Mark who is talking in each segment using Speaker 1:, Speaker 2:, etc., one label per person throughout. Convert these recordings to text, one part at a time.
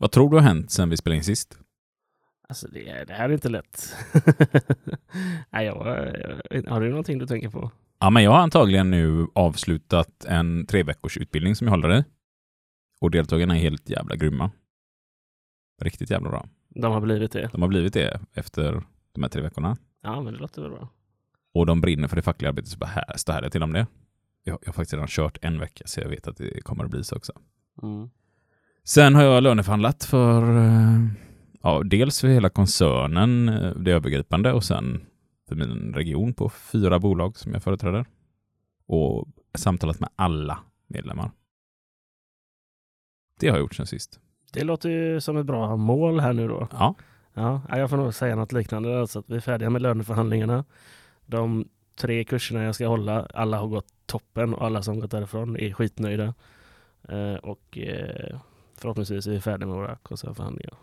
Speaker 1: Vad tror du har hänt sen vi spelade in sist?
Speaker 2: Alltså det, det här är inte lätt. Nej, jag, har du någonting du tänker på?
Speaker 1: Ja, men jag har antagligen nu avslutat en tre veckors utbildning som jag håller i. Och deltagarna är helt jävla grymma. Riktigt jävla bra.
Speaker 2: De har blivit det?
Speaker 1: De har blivit det efter de här tre veckorna.
Speaker 2: Ja, men det låter väl bra.
Speaker 1: Och de brinner för det fackliga arbetet, så bara här, står här till om det. Jag, jag har faktiskt redan kört en vecka, så jag vet att det kommer att bli så också.
Speaker 2: Mm.
Speaker 1: Sen har jag löneförhandlat för eh, ja, dels för hela koncernen, eh, det övergripande, och sen för min region på fyra bolag som jag företräder. Och samtalat med alla medlemmar. Det har jag gjort sen sist.
Speaker 2: Det låter ju som ett bra mål här nu då.
Speaker 1: Ja.
Speaker 2: Ja, jag får nog säga något liknande. Alltså att vi är färdiga med löneförhandlingarna. De tre kurserna jag ska hålla, alla har gått toppen och alla som gått därifrån är skitnöjda. Eh, och förhoppningsvis är vi färdiga med våra koncernförhandlingar.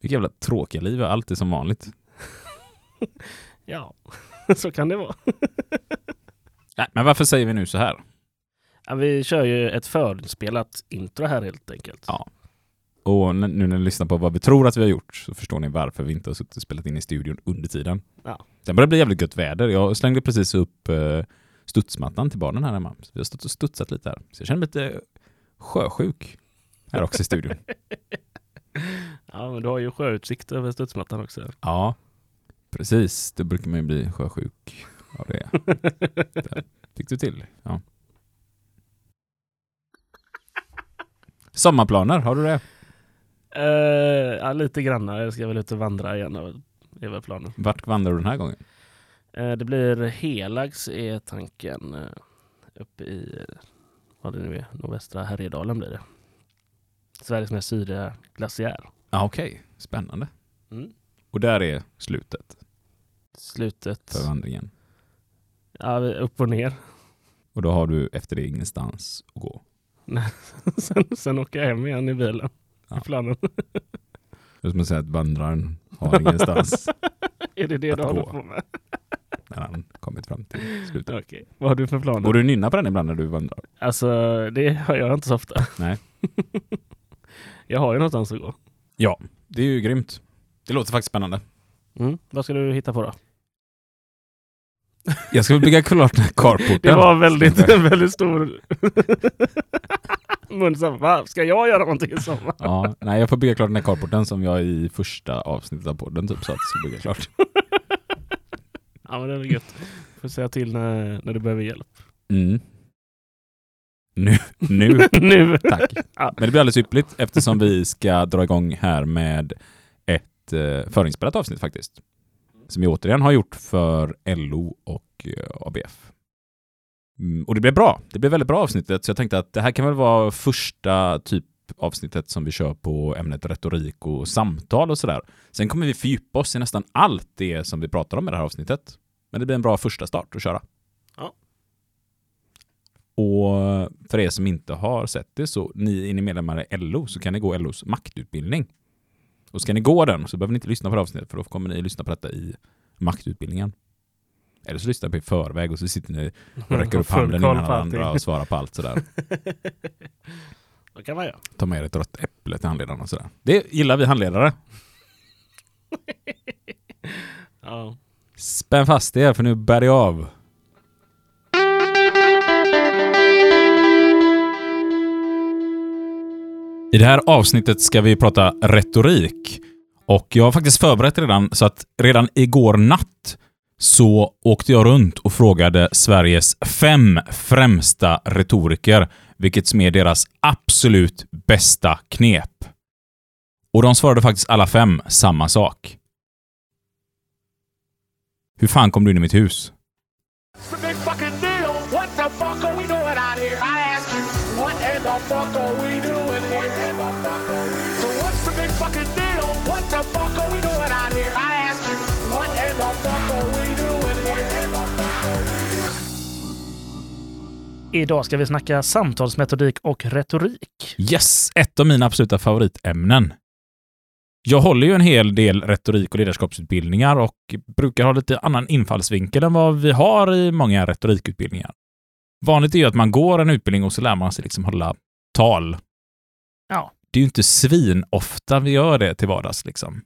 Speaker 1: Vilket jävla tråkiga liv, är som vanligt.
Speaker 2: ja, så kan det vara.
Speaker 1: Nej, men varför säger vi nu så här?
Speaker 2: Ja, vi kör ju ett förinspelat intro här helt enkelt.
Speaker 1: Ja. Och nu när ni lyssnar på vad vi tror att vi har gjort så förstår ni varför vi inte har suttit och spelat in i studion under tiden.
Speaker 2: Ja.
Speaker 1: Det börjar bli jävligt gött väder. Jag slängde precis upp eh, studsmattan till barnen här hemma. Så vi har stått och studsat lite här. Så jag känner mig lite sjösjuk här också i studion.
Speaker 2: ja, men du har ju sjöutsikt över studsmattan också.
Speaker 1: Ja, precis. Det brukar man ju bli sjösjuk av det. fick du till. Ja. Sommarplaner, har du det?
Speaker 2: Uh, ja, lite grann. Jag ska väl ut och vandra igen. Det är väl planen.
Speaker 1: Vart vandrar du den här gången?
Speaker 2: Uh, det blir Helags är tanken. Uh, uppe i, vad det nu är, nordvästra Härjedalen blir det. Sveriges mest sydliga glaciär.
Speaker 1: Ja, Okej, okay. spännande.
Speaker 2: Mm.
Speaker 1: Och där är slutet?
Speaker 2: Slutet.
Speaker 1: För vandringen?
Speaker 2: Ja, upp och ner.
Speaker 1: Och då har du efter det ingenstans att gå?
Speaker 2: Nej, sen, sen åker jag hem igen i bilen. Ja. I planen.
Speaker 1: Det är som att säga att vandraren har ingenstans
Speaker 2: Är det det du håller på med?
Speaker 1: När han kommit fram till slutet.
Speaker 2: Okej, vad har du för planer?
Speaker 1: Och du nynna på den ibland när du vandrar?
Speaker 2: Alltså, det har jag inte så ofta.
Speaker 1: Nej.
Speaker 2: Jag har ju någonstans att gå.
Speaker 1: Ja, det är ju grymt. Det låter faktiskt spännande.
Speaker 2: Mm. Vad ska du hitta på då?
Speaker 1: Jag ska bygga klart den här carporten.
Speaker 2: Det var väldigt, väldigt stor mun. Va? Ska jag göra någonting i sommar?
Speaker 1: Ja, nej, jag får bygga klart den här carporten som jag i första avsnittet av podden typ sa att jag ska bygga klart.
Speaker 2: ja, men det är gött. Får säga till när, när du behöver hjälp.
Speaker 1: Mm. Nu. Nu.
Speaker 2: nu.
Speaker 1: Tack. Men det blir alldeles ypperligt eftersom vi ska dra igång här med ett eh, förinspelat avsnitt faktiskt som vi återigen har gjort för LO och eh, ABF. Mm, och det blev bra. Det blev väldigt bra avsnittet, så jag tänkte att det här kan väl vara första typ avsnittet som vi kör på ämnet retorik och samtal och sådär. Sen kommer vi fördjupa oss i nästan allt det som vi pratar om i det här avsnittet. Men det blir en bra första start att köra. Och för er som inte har sett det så, ni är ni medlemmar i LO så kan ni gå LOs maktutbildning. Och ska ni gå den så behöver ni inte lyssna på det avsnittet för då kommer ni lyssna på detta i maktutbildningen. Eller så lyssnar ni på i förväg och så sitter ni och räcker upp handen innan alla andra och svarar på allt sådär.
Speaker 2: Då kan man göra.
Speaker 1: Ta med ett rött äpple till handledaren och sådär. Det gillar vi handledare.
Speaker 2: ja.
Speaker 1: Spänn fast er för nu bär det av. I det här avsnittet ska vi prata retorik. Och jag har faktiskt förberett redan, så att redan igår natt så åkte jag runt och frågade Sveriges fem främsta retoriker vilket som är deras absolut bästa knep. Och de svarade faktiskt alla fem samma sak. Hur fan kom du in i mitt hus?
Speaker 2: Idag ska vi snacka samtalsmetodik och retorik.
Speaker 1: Yes! Ett av mina absoluta favoritämnen. Jag håller ju en hel del retorik och ledarskapsutbildningar och brukar ha lite annan infallsvinkel än vad vi har i många retorikutbildningar. Vanligt är ju att man går en utbildning och så lär man sig liksom hålla tal.
Speaker 2: Ja.
Speaker 1: det är ju inte svin ofta vi gör det till vardags liksom.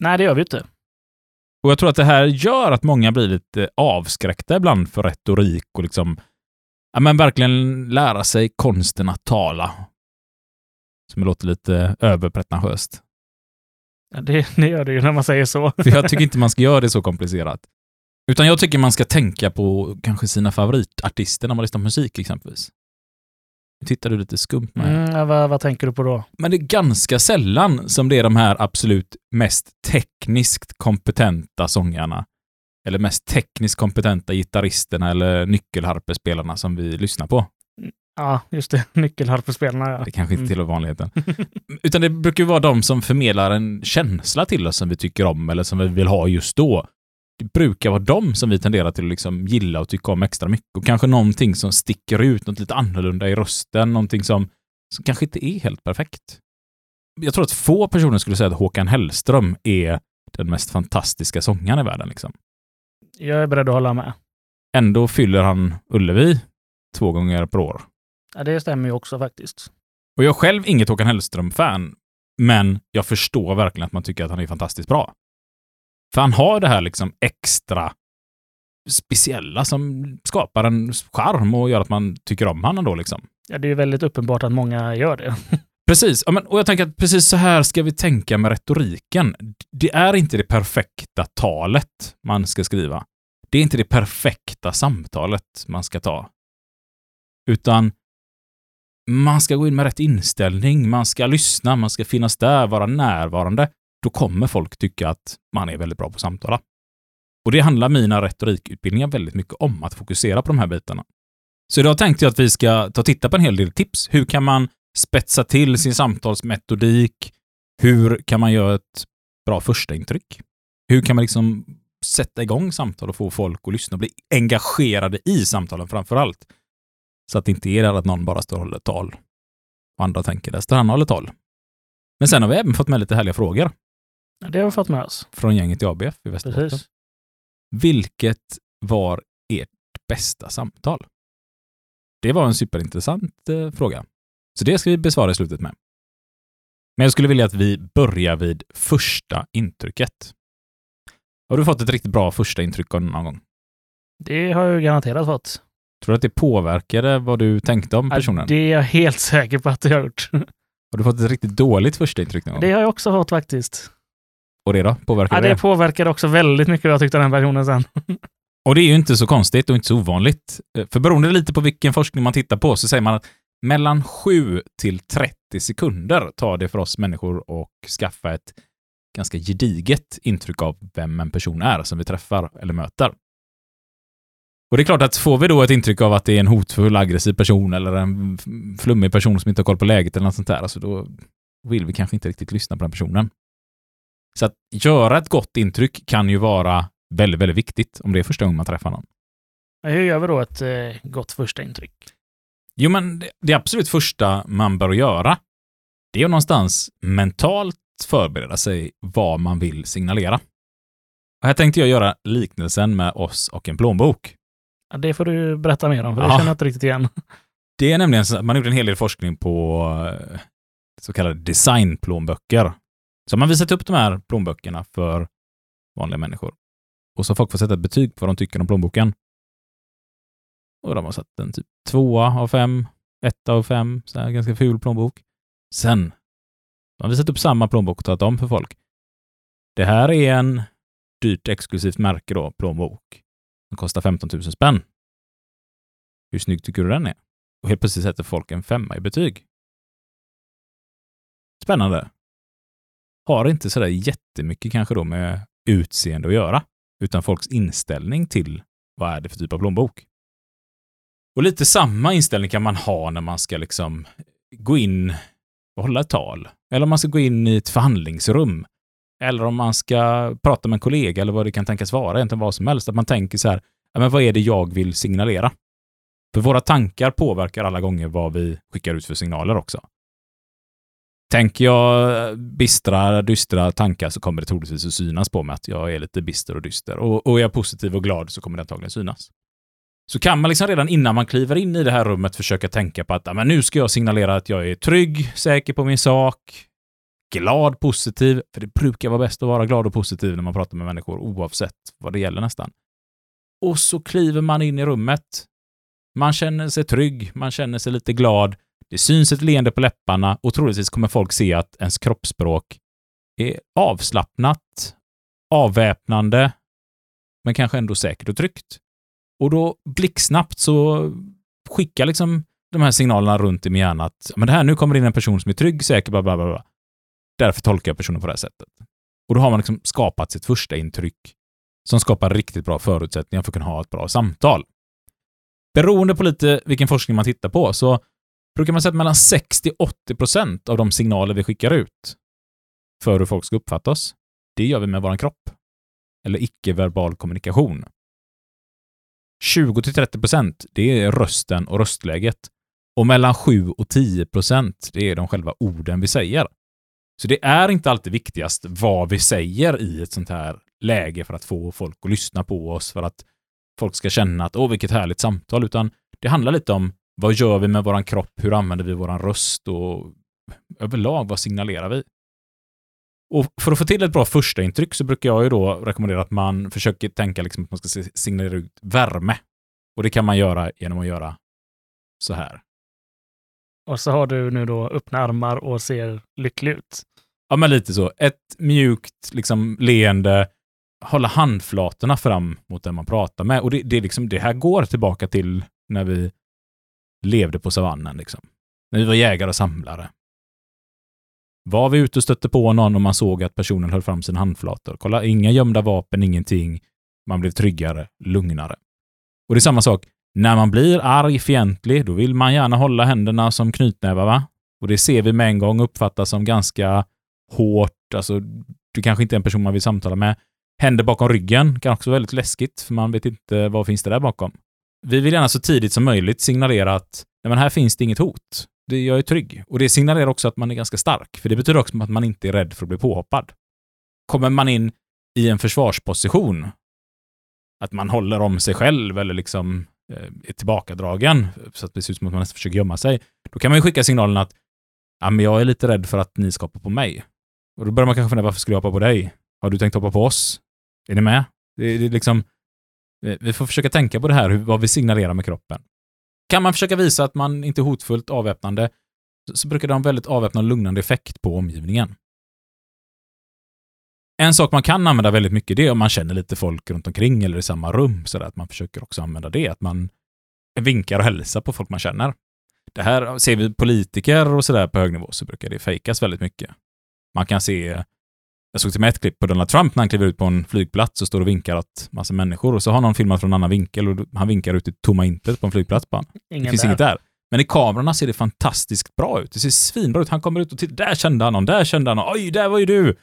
Speaker 2: Nej, det gör vi inte.
Speaker 1: Och jag tror att det här gör att många blir lite avskräckta ibland för retorik och liksom, ja men verkligen lära sig konsten att tala. Som låter lite överpretentiöst.
Speaker 2: Ja, det, det gör det ju när man säger så.
Speaker 1: För jag tycker inte man ska göra det så komplicerat. Utan jag tycker man ska tänka på kanske sina favoritartister när man lyssnar på musik exempelvis. Tittar du lite skumt med.
Speaker 2: Mm, vad, vad tänker du på då?
Speaker 1: Men det är ganska sällan som det är de här absolut mest tekniskt kompetenta sångarna. Eller mest tekniskt kompetenta gitarristerna eller nyckelharpespelarna som vi lyssnar på.
Speaker 2: Ja, just det. Nyckelharpespelarna, ja.
Speaker 1: Det kanske inte
Speaker 2: Mm.
Speaker 1: tillhör vanligheten. Utan det brukar ju vara de som förmedlar en känsla till oss som vi tycker om eller som vi vill ha just då. Det brukar vara de som vi tenderar till att liksom gilla och tycka om extra mycket. Och kanske någonting som sticker ut, något lite annorlunda i rösten, någonting som, som kanske inte är helt perfekt. Jag tror att få personer skulle säga att Håkan Hellström är den mest fantastiska sångaren i världen. Liksom.
Speaker 2: Jag är beredd att hålla med.
Speaker 1: Ändå fyller han Ullevi två gånger per år.
Speaker 2: Ja, det stämmer ju också faktiskt.
Speaker 1: Och jag är själv inget Håkan Hellström-fan, men jag förstår verkligen att man tycker att han är fantastiskt bra. För han har det här liksom extra speciella som skapar en charm och gör att man tycker om honom då liksom.
Speaker 2: Ja, det är väldigt uppenbart att många gör det.
Speaker 1: Precis, ja, men, och jag tänker att precis så här ska vi tänka med retoriken. Det är inte det perfekta talet man ska skriva. Det är inte det perfekta samtalet man ska ta. Utan man ska gå in med rätt inställning, man ska lyssna, man ska finnas där, vara närvarande. Då kommer folk tycka att man är väldigt bra på att samtala. Och det handlar mina retorikutbildningar väldigt mycket om, att fokusera på de här bitarna. Så idag tänkte jag att vi ska ta och titta på en hel del tips. Hur kan man spetsa till sin samtalsmetodik? Hur kan man göra ett bra första intryck? Hur kan man liksom sätta igång samtal och få folk att lyssna och bli engagerade i samtalen framför allt? Så att det inte är att någon bara står och håller tal och andra tänker där står han och håller tal. Men sen har vi även fått med lite härliga frågor
Speaker 2: det har vi fått med oss.
Speaker 1: från gänget i ABF i Västerbotten.
Speaker 2: Precis.
Speaker 1: Vilket var ert bästa samtal? Det var en superintressant eh, fråga. Så det ska vi besvara i slutet med. Men jag skulle vilja att vi börjar vid första intrycket. Har du fått ett riktigt bra första intryck någon gång?
Speaker 2: Det har jag garanterat fått.
Speaker 1: Tror du att det påverkade vad du tänkte om
Speaker 2: Ja,
Speaker 1: personen?
Speaker 2: Det är jag helt säker på att jag har gjort.
Speaker 1: Har du fått ett riktigt dåligt första intryck någon gång?
Speaker 2: Det har jag också fått faktiskt.
Speaker 1: Och det då?
Speaker 2: Ja,
Speaker 1: det?
Speaker 2: det påverkade också väldigt mycket vad jag tyckte om den personen sen.
Speaker 1: Och det är ju inte så konstigt och inte så ovanligt. Eh, För beroende lite på vilken forskning man tittar på så säger man att mellan 7 till 30 sekunder tar det för oss människor att skaffa ett ganska gediget intryck av vem en person är som vi träffar eller möter. Och det är klart att får vi då ett intryck av att det är en hotfull, aggressiv person eller en flummig person som inte har koll på läget eller något sånt där, alltså då vill vi kanske inte riktigt lyssna på den personen. Så att göra ett gott intryck kan ju vara väldigt, väldigt viktigt om det är första gången man träffar någon.
Speaker 2: Hur gör vi då ett eh, gott första intryck?
Speaker 1: Jo, men det, det absolut första man bör göra, det är att någonstans mentalt förbereda sig vad man vill signalera. Och här tänkte jag göra liknelsen med oss och en plånbok.
Speaker 2: Ja, det får du berätta mer om, för det
Speaker 1: Ja.
Speaker 2: känner jag inte riktigt igen.
Speaker 1: Det är nämligen så att man gjorde en hel del forskning på eh, så kallade designplånböcker. Så man visat upp de här plånböckerna för vanliga människor. Och så har folk fått sätta ett betyg på vad de tycker om plånboken. Och de har satt en typ tvåa av fem, etta av fem, så här ganska ful plånbok. Sen har man visat upp samma plånbok och tagit om för folk. Det här är en dyrt exklusivt märke då, plånbok. Den kostar 15 000 spänn. Hur snygg tycker du den är? Och helt plötsligt sätter folk en femma i betyg. Spännande. Har inte sådär jättemycket kanske då med utseende att göra, utan folks inställning till vad är det för typ av plånbok. Och lite samma inställning kan man ha när man ska liksom gå in och hålla ett tal. Eller om man ska gå in i ett förhandlingsrum. Eller om man ska prata med en kollega eller vad det kan tänkas vara, egentligen vad som helst. Att man tänker så här, ja, men vad är det jag vill signalera? För våra tankar påverkar alla gånger vad vi skickar ut för signaler också. Tänker jag bistra, dystra tankar så kommer det troligtvis att synas på mig att jag är lite bister och dyster. Och, och är jag positiv och glad så kommer det antagligen synas. så kan man liksom redan innan man kliver in i det här rummet försöka tänka på att men nu ska jag signalera att jag är trygg, säker på min sak, glad, positiv. För det brukar vara bäst att vara glad och positiv när man pratar med människor oavsett vad det gäller nästan. Och så kliver man in i rummet. Man känner sig trygg, man känner sig lite glad. Det syns ett leende på läpparna och troligtvis kommer folk se att ens kroppsspråk är avslappnat, avväpnande, men kanske ändå säkert och tryggt. Och då blixtsnabbt så skickar liksom de här signalerna runt i min hjärna att men det här, nu kommer det in en person som är trygg, säker, bla, bla, bla, bla. Därför tolkar jag personen på det här sättet. Och då har man liksom skapat sitt första intryck som skapar riktigt bra förutsättningar för att kunna ha ett bra samtal. Beroende på lite vilken forskning man tittar på så brukar man säga att mellan 60-80% av de signaler vi skickar ut för hur folk ska uppfatta oss, det gör vi med vår kropp. Eller icke-verbal kommunikation. 20-30% det är rösten och röstläget. Och mellan 7 och 10% det är de själva orden vi säger. Så det är inte alltid viktigast vad vi säger i ett sånt här läge för att få folk att lyssna på oss, för att folk ska känna att åh, vilket härligt samtal, utan det handlar lite om vad gör vi med våran kropp, hur använder vi våran röst och överlag vad signalerar vi? Och för att få till ett bra första intryck så brukar jag ju då rekommendera att man försöker tänka liksom att man ska signalera ut värme. Och det kan man göra genom att göra så här.
Speaker 2: Och så har du nu då öppna armar och ser lycklig ut.
Speaker 1: Ja, men lite så. Ett mjukt liksom leende, hålla handflatorna fram mot den man pratar med. Och det, det, liksom, det här går tillbaka till när vi levde på savannen. Liksom. När vi var jägare och samlare. Var vi ute och stötte på någon och man såg att personen höll fram sina handflator. Kolla, inga gömda vapen, ingenting. Man blev tryggare, lugnare. Och det är samma sak. När man blir arg, fientlig, då vill man gärna hålla händerna som knytnävar, va? Och det ser vi med en gång uppfattas som ganska hårt. Alltså, du kanske inte är en person man vill samtala med. Händer bakom ryggen kan också vara väldigt läskigt, för man vet inte vad finns det där bakom. Vi vill gärna så tidigt som möjligt signalera att nej, men här finns det inget hot. Det, jag är trygg. Och det signalerar också att man är ganska stark, för det betyder också att man inte är rädd för att bli påhoppad. Kommer man in i en försvarsposition, att man håller om sig själv eller liksom eh, är tillbakadragen, så att det ser ut som att man nästan försöker gömma sig, då kan man ju skicka signalen att ja, men jag är lite rädd för att ni ska hoppa på mig. Och då börjar man kanske fundera, varför skulle jag hoppa på dig? Har du tänkt hoppa på oss? Är ni med? Det, det är liksom, vi får försöka tänka på det här, vad vi signalerar med kroppen. Kan man försöka visa att man inte är hotfullt avväpnande, så, så brukar det ha en väldigt avväpnande och lugnande effekt på omgivningen. En sak man kan använda väldigt mycket, det är om man känner lite folk runt omkring eller i samma rum, så att man försöker också använda det, att man vinkar och hälsar på folk man känner. Det här ser vi politiker och sådär på hög nivå, så brukar det fejkas väldigt mycket. Man kan se jag såg till med ett klipp på Donald Trump när han kliver ut på en flygplats och står och vinkar åt massa människor och så har någon filmat från en annan vinkel och han vinkar ut i tomma intet på en flygplats bara.
Speaker 2: Ingen
Speaker 1: Det finns
Speaker 2: där.
Speaker 1: inget där. Men i kamerorna ser det fantastiskt bra ut. Det ser svinbra ut. Han kommer ut och tittar, där kände han någon, där kände han någon, oj, där var ju du!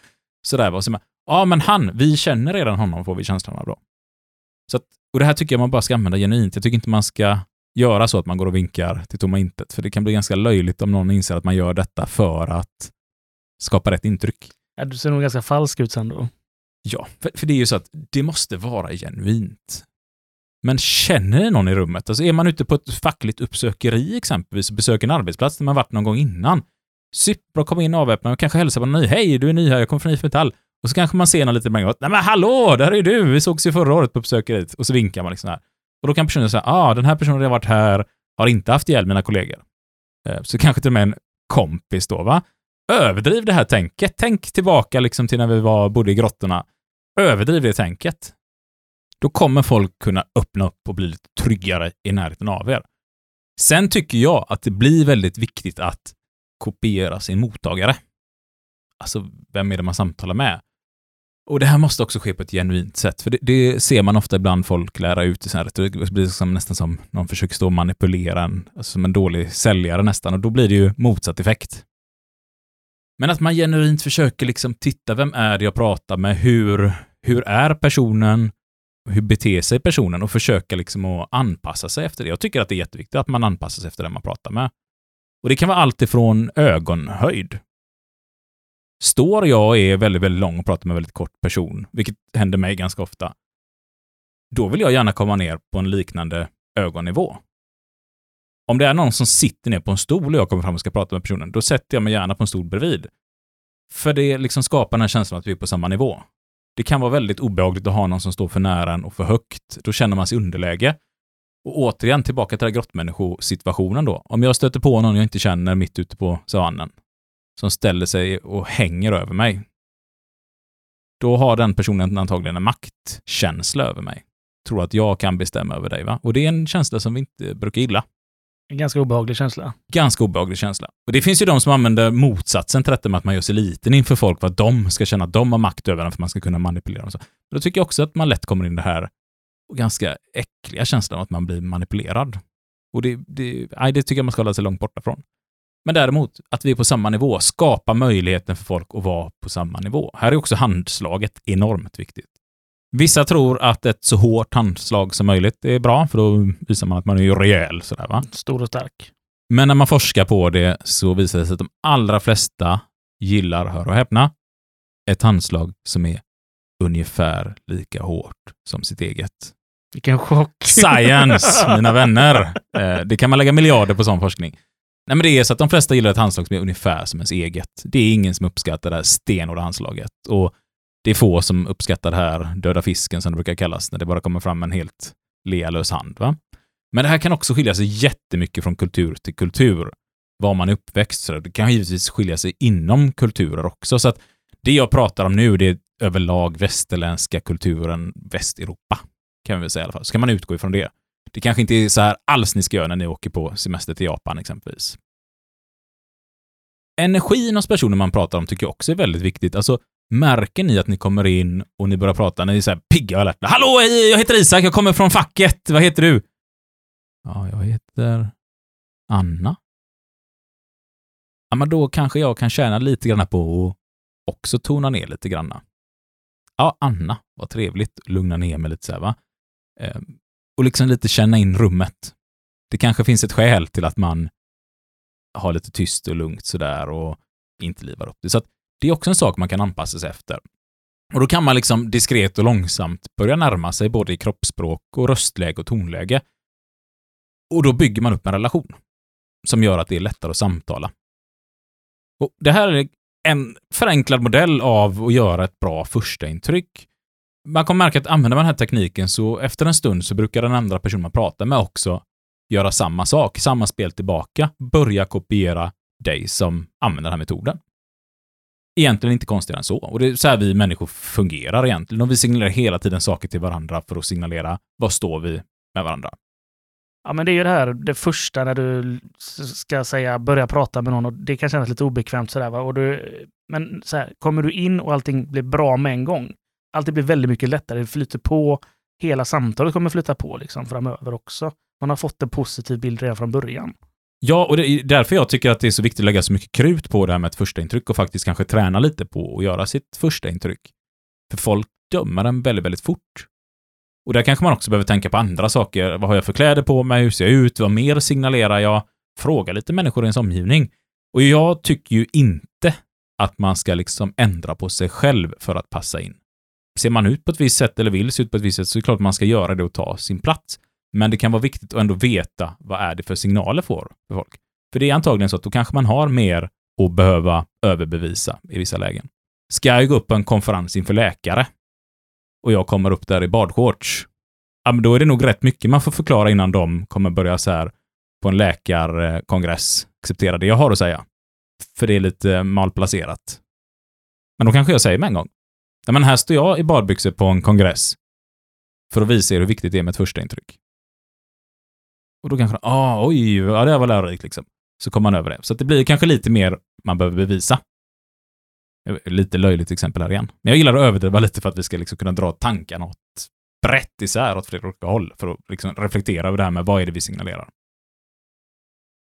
Speaker 1: Sådär va. Så man, ja, men han, vi känner redan honom, får vi känslan av då. Så att, och det här tycker jag man bara ska använda genuint. Jag tycker inte man ska göra så att man går och vinkar till tomma intet, för det kan bli ganska löjligt om någon inser att man gör detta för att skapa rätt intryck.
Speaker 2: Ja, du ser nog ganska falsk ut sen då.
Speaker 1: Ja, för, för det är ju så att det måste vara genuint. Men känner ni någon i rummet? Alltså är man ute på ett fackligt uppsökeri exempelvis och besöker en arbetsplats där man varit någon gång innan. Superbra att komma in avväpnad och kanske hälsa på någon ny. Hej, du är ny här, jag kommer från IF Metall. Och så kanske man ser någon lite längre Nej men hallå, där är du! Vi sågs ju förra året på uppsökeriet. Och så vinkar man liksom här. Och då kan personen säga, ah, den här personen har varit här, har inte haft ihjäl mina kollegor. Eh, så kanske till och med en kompis då, va? Överdriv det här tänket. Tänk tillbaka liksom till när vi var, bodde i grottorna. Överdriv det tänket. Då kommer folk kunna öppna upp och bli lite tryggare i närheten av er. Sen tycker jag att det blir väldigt viktigt att kopiera sin mottagare. Alltså, vem är det man samtalar med? Och det här måste också ske på ett genuint sätt, för det, det ser man ofta ibland folk lära ut i sin retorik. Det blir liksom nästan som någon försöker stå och manipulera en, alltså som en dålig säljare nästan, och då blir det ju motsatt effekt. Men att man genuint försöker liksom titta, vem är det jag pratar med? Hur, hur är personen? Hur beter sig personen? Och försöka liksom att anpassa sig efter det. Jag tycker att det är jätteviktigt att man anpassar sig efter den man pratar med. Och det kan vara allt ifrån ögonhöjd. Står jag och är väldigt, väldigt lång och pratar med en väldigt kort person, vilket händer mig ganska ofta, då vill jag gärna komma ner på en liknande ögonnivå. Om det är någon som sitter ner på en stol och jag kommer fram och ska prata med personen, då sätter jag mig gärna på en stol bredvid. För det liksom skapar den här känslan att vi är på samma nivå. Det kan vara väldigt obehagligt att ha någon som står för nära en och för högt. Då känner man sig underläge. Och återigen tillbaka till den grottmänniskosituationen då. Om jag stöter på någon jag inte känner mitt ute på savannen, som ställer sig och hänger över mig, då har den personen antagligen en maktkänsla över mig. Tror att jag kan bestämma över dig, va? Och det är en känsla som vi inte brukar gilla.
Speaker 2: En ganska obehaglig känsla.
Speaker 1: Ganska obehaglig känsla. Och det finns ju de som använder motsatsen till detta med att man gör sig liten inför folk för att de ska känna att de har makt över en för att man ska kunna manipulera dem. Så. Då tycker jag också att man lätt kommer in i det här ganska äckliga känslan av att man blir manipulerad. Och det, det, nej, det tycker jag man ska hålla sig långt borta från. Men däremot, att vi är på samma nivå, skapa möjligheten för folk att vara på samma nivå. Här är också handslaget enormt viktigt. Vissa tror att ett så hårt handslag som möjligt är bra, för då visar man att man är rejäl. Sådär, va?
Speaker 2: Stor och stark.
Speaker 1: Men när man forskar på det så visar det sig att de allra flesta gillar, hör och häpna, ett handslag som är ungefär lika hårt som sitt eget.
Speaker 2: Vilken chock.
Speaker 1: Science, mina vänner! Eh, det kan man lägga miljarder på sån forskning. Nej, men det är så att de flesta gillar ett handslag som är ungefär som ens eget. Det är ingen som uppskattar det här stenhårda handslaget. Och det är få som uppskattar det här döda fisken, som det brukar kallas, när det bara kommer fram en helt lealös hand. Va? Men det här kan också skilja sig jättemycket från kultur till kultur. Var man är uppväxt. Så det kan givetvis skilja sig inom kulturer också. Så att det jag pratar om nu, det är överlag västerländska kulturen, Västeuropa, kan vi väl säga i alla fall. Så kan man utgå ifrån det. Det kanske inte är så här alls ni ska göra när ni åker på semester till Japan exempelvis. Energin hos personer man pratar om tycker jag också är väldigt viktigt. Alltså, märker ni att ni kommer in och ni börjar prata, när ni är så här pigga och alerta. Hallå, jag heter Isak, jag kommer från facket. Vad heter du? Ja, jag heter Anna. Ja, men då kanske jag kan tjäna lite grann på att också tona ner lite grann. Ja, Anna, vad trevligt. Lugna ner mig lite så här, va? Ehm, och liksom lite känna in rummet. Det kanske finns ett skäl till att man har lite tyst och lugnt sådär och inte livar upp det. Så att det är också en sak man kan anpassa sig efter. Och då kan man liksom diskret och långsamt börja närma sig både i kroppsspråk och röstläge och tonläge. Och då bygger man upp en relation som gör att det är lättare att samtala. Och det här är en förenklad modell av att göra ett bra första intryck. Man kommer märka att använder man den här tekniken så efter en stund så brukar den andra personen man pratar med också göra samma sak, samma spel tillbaka, börja kopiera dig som använder den här metoden. Egentligen inte konstigare än så. Och det är så här vi människor fungerar egentligen. Och vi signalerar hela tiden saker till varandra för att signalera var står vi med varandra.
Speaker 2: Ja, men det är ju det här, det första när du ska säga börja prata med någon och det kan kännas lite obekvämt sådär va. Och du, men så här, kommer du in och allting blir bra med en gång, allting blir väldigt mycket lättare, det flyter på, hela samtalet kommer flytta på liksom framöver också. Man har fått en positiv bild redan från början.
Speaker 1: Ja, och det är därför jag tycker att det är så viktigt att lägga så mycket krut på det här med ett första intryck och faktiskt kanske träna lite på att göra sitt första intryck. För folk dömer en väldigt, väldigt fort. Och där kanske man också behöver tänka på andra saker. Vad har jag för kläder på mig? Hur ser jag ut? Vad mer signalerar jag? Fråga lite människor i ens omgivning. Och jag tycker ju inte att man ska liksom ändra på sig själv för att passa in. Ser man ut på ett visst sätt eller vill se ut på ett visst sätt så är det klart att man ska göra det och ta sin plats. Men det kan vara viktigt att ändå veta vad är det för signaler får för folk. För det är antagligen så att då kanske man har mer att behöva överbevisa i vissa lägen. Ska jag gå upp på en konferens inför läkare och jag kommer upp där i badshorts, ja, men då är det nog rätt mycket man får förklara innan de kommer börja så här på en läkarkongress acceptera det jag har att säga. För det är lite malplacerat. Men då kanske jag säger med en gång. Ja, men här står jag i badbyxor på en kongress för att visa er hur viktigt det är med ett första intryck. Och då kanske, ah, oj, ja, det var lärorikt liksom. Så kommer man över det. Så det blir kanske lite mer man behöver bevisa. Lite löjligt exempel här igen. Men jag gillar att överdriva lite för att vi ska liksom kunna dra tankarna åt brett isär åt flera olika håll för att liksom reflektera över det här med vad är det vi signalerar.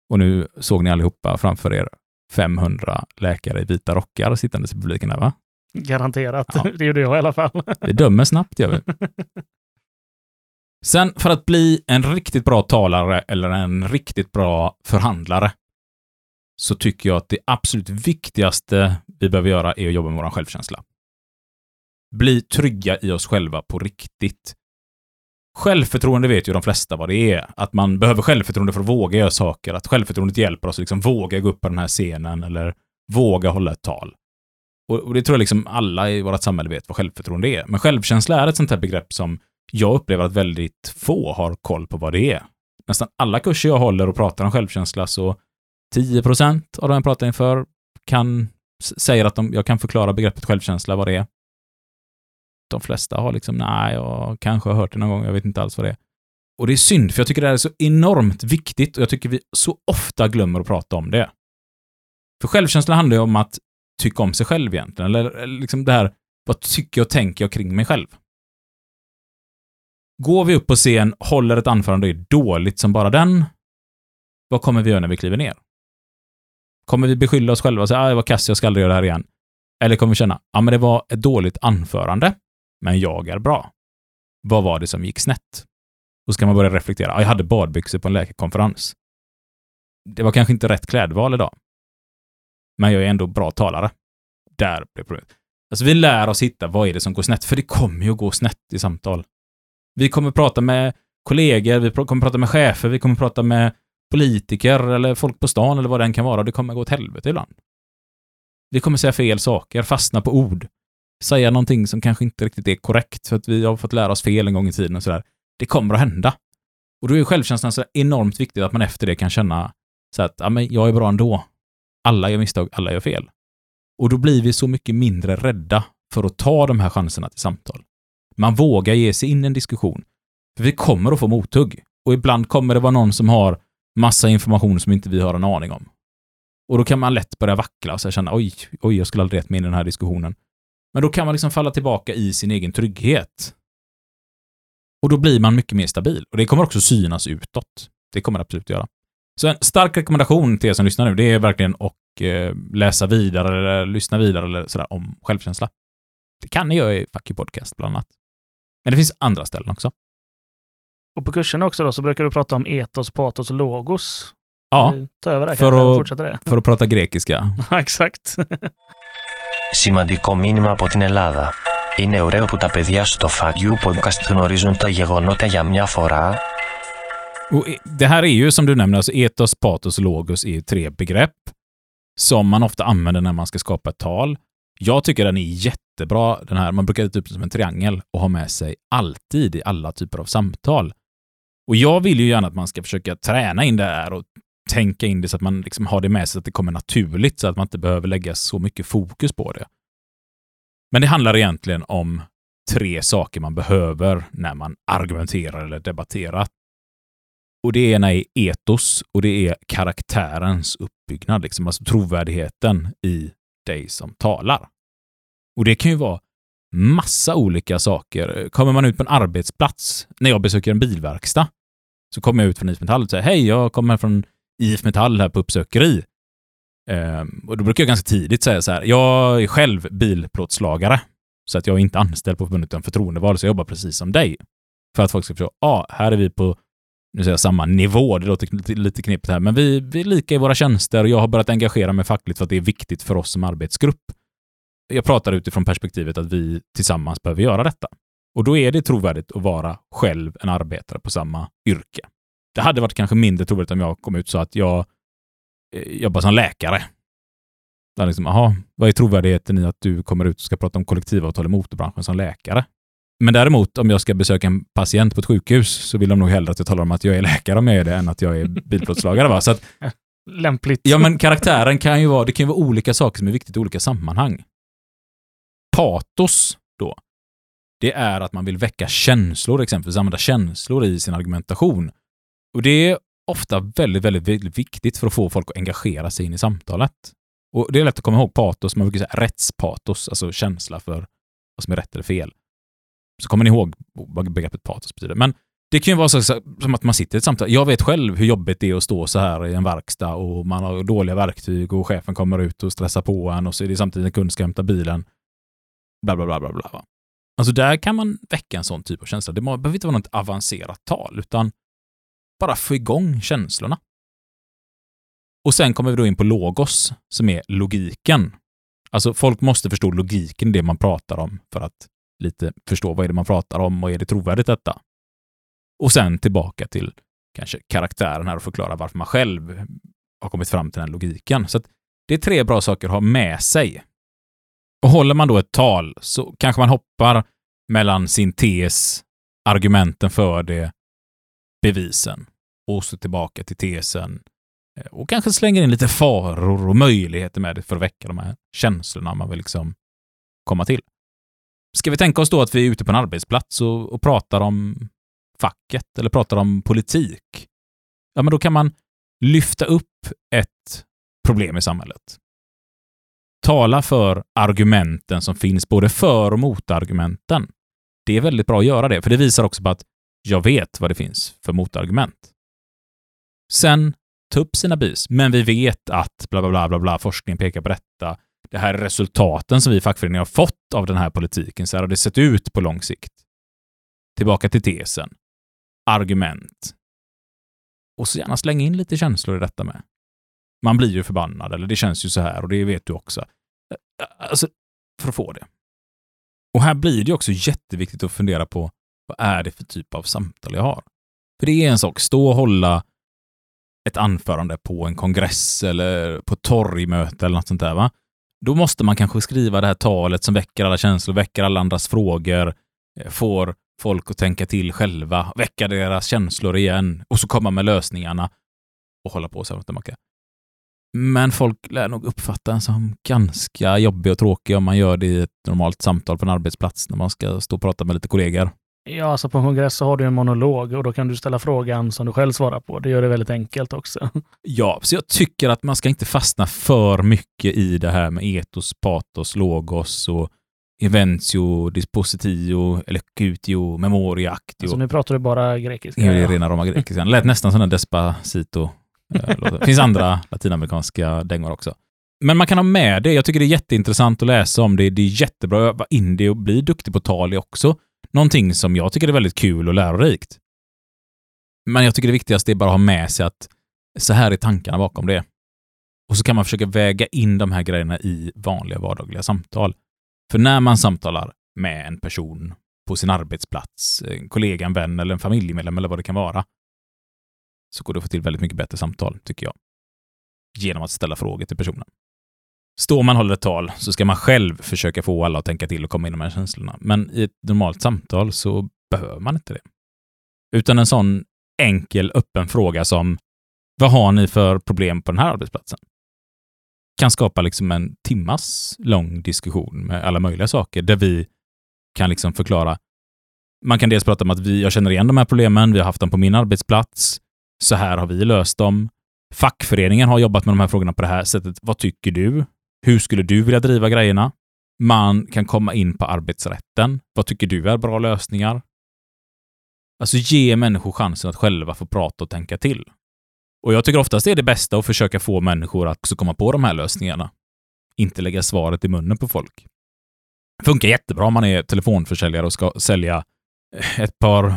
Speaker 1: Och nu såg ni allihopa framför er 500 läkare i vita rockar sittandes i publiken här, va?
Speaker 2: Garanterat. Ja. Det gjorde jag i alla fall.
Speaker 1: Vi dömer snabbt, gör vi. Sen, för att bli en riktigt bra talare eller en riktigt bra förhandlare så tycker jag att det absolut viktigaste vi behöver göra är att jobba med vår självkänsla. Bli trygga i oss själva på riktigt. Självförtroende vet ju de flesta vad det är. Att man behöver självförtroende för att våga göra saker. Att självförtroendet hjälper oss att liksom våga gå upp på den här scenen eller våga hålla ett tal. Och, det tror jag liksom alla i vårt samhälle vet vad självförtroende är. Men självkänsla är ett sånt här begrepp som jag upplever att väldigt få har koll på vad det är. Nästan alla kurser jag håller och pratar om självkänsla så 10% av de jag pratar inför kan, säger att de, jag kan förklara begreppet självkänsla, vad det är. De flesta har liksom, nej, jag kanske har hört det någon gång, jag vet inte alls vad det är. Och det är synd, för jag tycker det här är så enormt viktigt och jag tycker vi så ofta glömmer att prata om det. För självkänsla handlar ju om att tycka om sig själv egentligen, eller, eller liksom det här, vad tycker och tänker jag kring mig själv? Går vi upp på scen, håller ett anförande och är dåligt som bara den, vad kommer vi göra när vi kliver ner? Kommer vi beskylla oss själva och säga att ah, jag var kass, jag ska aldrig göra det här igen? Eller kommer vi känna, ja ah, men det var ett dåligt anförande, men jag är bra. Vad var det som gick snett? Då ska man börja reflektera. Ah, jag hade badbyxor på en läkarkonferens. Det var kanske inte rätt klädval idag. Men jag är ändå bra talare. Där blev problemet. Alltså vi lär oss hitta vad är det som går snett, för det kommer ju att gå snett i samtal. Vi kommer prata med kollegor, vi kommer prata med chefer, vi kommer prata med politiker eller folk på stan eller vad det än kan vara. Det kommer gå åt helvete ibland. Vi kommer säga fel saker, fastna på ord, säga någonting som kanske inte riktigt är korrekt för att vi har fått lära oss fel en gång i tiden och sådär. Det kommer att hända. Och då är självkänslan så enormt viktigt att man efter det kan känna så att ja, men jag är bra ändå. Alla gör misstag, alla gör fel. Och då blir vi så mycket mindre rädda för att ta de här chanserna till samtal. Man vågar ge sig in i en diskussion. För vi kommer att få mothugg. Och ibland kommer det vara någon som har massa information som inte vi har en aning om. Och då kan man lätt börja vackla och så känna oj, oj, jag skulle aldrig rätt mig in i den här diskussionen. Men då kan man liksom falla tillbaka i sin egen trygghet. Och då blir man mycket mer stabil. Och det kommer också synas utåt. Det kommer det absolut göra. Så en stark rekommendation till er som lyssnar nu, det är verkligen att eh, läsa vidare eller lyssna vidare eller sådär om självkänsla. Det kan ni göra i Fucky Podcast bland annat. Men det finns andra ställen också.
Speaker 2: Och på kursen också då så brukar du prata om etos, patos och logos.
Speaker 1: Ja,
Speaker 2: Ta över det,
Speaker 1: för
Speaker 2: kan
Speaker 1: att-
Speaker 2: fortsätta det.
Speaker 1: för att prata grekiska.
Speaker 2: Ja, exakt.
Speaker 3: Σημαντικό μήνυμα από την Ελλάδα. Είναι ωραίο που τα παιδιά στο Fuck You Podcast γνωρίζουν τα γεγονότα για μια φορά.
Speaker 1: Och e- det här är ju som du nämner, alltså etos, patos och logos är ju tre begrepp som man ofta använder när man ska skapa ett tal. Jag tycker den är jättebra, den här. Man brukar typ som en triangel och ha med sig alltid i alla typer av samtal. Och jag vill ju gärna att man ska försöka träna in det här och tänka in det så att man liksom har det med sig så att det kommer naturligt så att man inte behöver lägga så mycket fokus på det. Men det handlar egentligen om tre saker man behöver när man argumenterar eller debatterar. Och det ena är etos och det är karaktärens uppbyggnad, liksom, alltså trovärdigheten i dig som talar. Och det kan ju vara massa olika saker. Kommer man ut på en arbetsplats, när jag besöker en bilverkstad, så kommer jag ut från IF Metall och säger hej, jag kommer från IF Metall här på uppsökeri. Ehm, och då brukar jag ganska tidigt säga så här, jag är själv bilplåtslagare, så att jag är inte anställd på förbundet utan förtroendevald, så jag jobbar precis som dig. För att folk ska förstå, ja, ah, här är vi på nu säger jag samma nivå, det låter lite, knepigt här, men vi, vi är lika i våra tjänster och jag har börjat engagera mig fackligt för att det är viktigt för oss som arbetsgrupp. Jag pratar utifrån perspektivet att vi tillsammans behöver göra detta. Och då är det trovärdigt att vara själv en arbetare på samma yrke. Det hade varit kanske mindre trovärdigt om jag kom ut så att jag eh, jobbar som läkare. Där liksom, aha, vad är trovärdigheten i att du kommer ut och ska prata om kollektivavtal i motorbranschen som läkare? Men däremot, om jag ska besöka en patient på ett sjukhus så vill de nog hellre att jag talar om att jag är läkare om jag är det än att jag är bilplåtslagare. Va? Så att,
Speaker 2: Lämpligt.
Speaker 1: ja, men karaktären kan ju vara, det kan ju vara olika saker som är viktigt i olika sammanhang. Patos då, det är att man vill väcka känslor, exempelvis använda känslor i sin argumentation. Och det är ofta väldigt, väldigt, väldigt viktigt för att få folk att engagera sig in i samtalet. Och det är lätt att komma ihåg patos, man brukar säga rättspatos, alltså känsla för vad som är rätt eller fel. Så kommer ni ihåg vad begreppet patos betyder. Men det kan ju vara så, så, som att man sitter i ett samtal. Jag vet själv hur jobbigt det är att stå så här i en verkstad och man har dåliga verktyg och chefen kommer ut och stressar på en och så är det samtidigt en kund ska hämta bilen. Bla, bla, bla, bla, bla. Alltså där kan man väcka en sån typ av känsla. Det behöver inte vara något avancerat tal, utan bara få igång känslorna. Och sen kommer vi då in på logos, som är logiken. Alltså folk måste förstå logiken i det man pratar om för att lite förstå vad är det man pratar om och är det trovärdigt detta? Och sen tillbaka till kanske karaktären här och förklara varför man själv har kommit fram till den logiken. Så det är tre bra saker att ha med sig. Och håller man då ett tal så kanske man hoppar mellan sin tes, argumenten för det, bevisen och så tillbaka till tesen eh, och kanske slänger in lite faror och möjligheter med det för att väcka de här känslorna man vill liksom komma till. Ska vi tänka oss då att vi är ute på en arbetsplats och, och pratar om facket eller pratar om politik? Ja, men då kan man lyfta upp ett problem i samhället. Tala för argumenten som finns, både för och motargumenten. Det är väldigt bra att göra det, för det visar också på att jag vet vad det finns för motargument. Sen ta upp sina bys. men vi vet att bla bla bla bla bla, forskningen pekar på detta. Det här är resultaten som vi fackföreningar har fått av den här politiken. Så här har det sett ut på lång sikt. Tillbaka till tesen. Argument. Och så gärna slänga in lite känslor i detta med. Man blir ju förbannad, eller det känns ju så här och det vet du också. Alltså, för att få det. Och här blir det också jätteviktigt att fundera på vad är det för typ av samtal jag har? För det är en sak, stå och hålla ett anförande på en kongress eller på ett torgmöte eller något sånt där. Va? Då måste man kanske skriva det här talet som väcker alla känslor, väcker alla andras frågor, eh, får folk att tänka till själva, väcka deras känslor igen och så komma med lösningarna och hålla på så här. Men folk lär nog uppfatta en som ganska jobbig och tråkig om man gör det i ett normalt samtal på en arbetsplats när man ska stå och prata med lite kollegor.
Speaker 2: Ja, alltså på en kongress så har du en monolog och då kan du ställa frågan som du själv svarar på. Det gör det väldigt enkelt också.
Speaker 1: Ja, så jag tycker att man ska inte fastna för mycket i det här med etos, patos, logos och eventio, dispositio, elecutio, memoria, actio.
Speaker 2: Alltså nu pratar du bara grekiska.
Speaker 1: Ja, det är rena roma grekiska. Det lät nästan som en despacito. Eh, det finns andra latinamerikanska dängor också. Men man kan ha med det. Jag tycker det är jätteintressant att läsa om det. Det är jättebra att vara indie och bli duktig på tal också. Någonting som jag tycker är väldigt kul och lärorikt. Men jag tycker det viktigaste är bara att ha med sig att så här är tankarna bakom det. Och så kan man försöka väga in de här grejerna i vanliga vardagliga samtal. För när man samtalar med en person på sin arbetsplats, en kollega, en vän eller en familjemedlem eller vad det kan vara, så går det att få till väldigt mycket bättre samtal, tycker jag. Genom att ställa frågor till personen. Står man och håller ett tal så ska man själv försöka få alla att tänka till och komma in i de här känslorna. Men i ett normalt samtal så behöver man inte det. Utan en sån enkel, öppen fråga som vad har ni för problem på den här arbetsplatsen? Kan skapa liksom en timmas lång diskussion med alla möjliga saker där vi kan liksom förklara. Man kan dels prata om att vi, jag känner igen de här problemen, vi har haft dem på min arbetsplats, så här har vi löst dem. Fackföreningen har jobbat med de här frågorna på det här sättet. Vad tycker du? Hur skulle du vilja driva grejerna? Man kan komma in på arbetsrätten. Vad tycker du är bra lösningar? Alltså ge människor chansen att själva få prata och tänka till. Och jag tycker oftast det är det bästa att försöka få människor att också komma på de här lösningarna. Inte lägga svaret i munnen på folk. Det funkar jättebra om man är telefonförsäljare och ska sälja ett par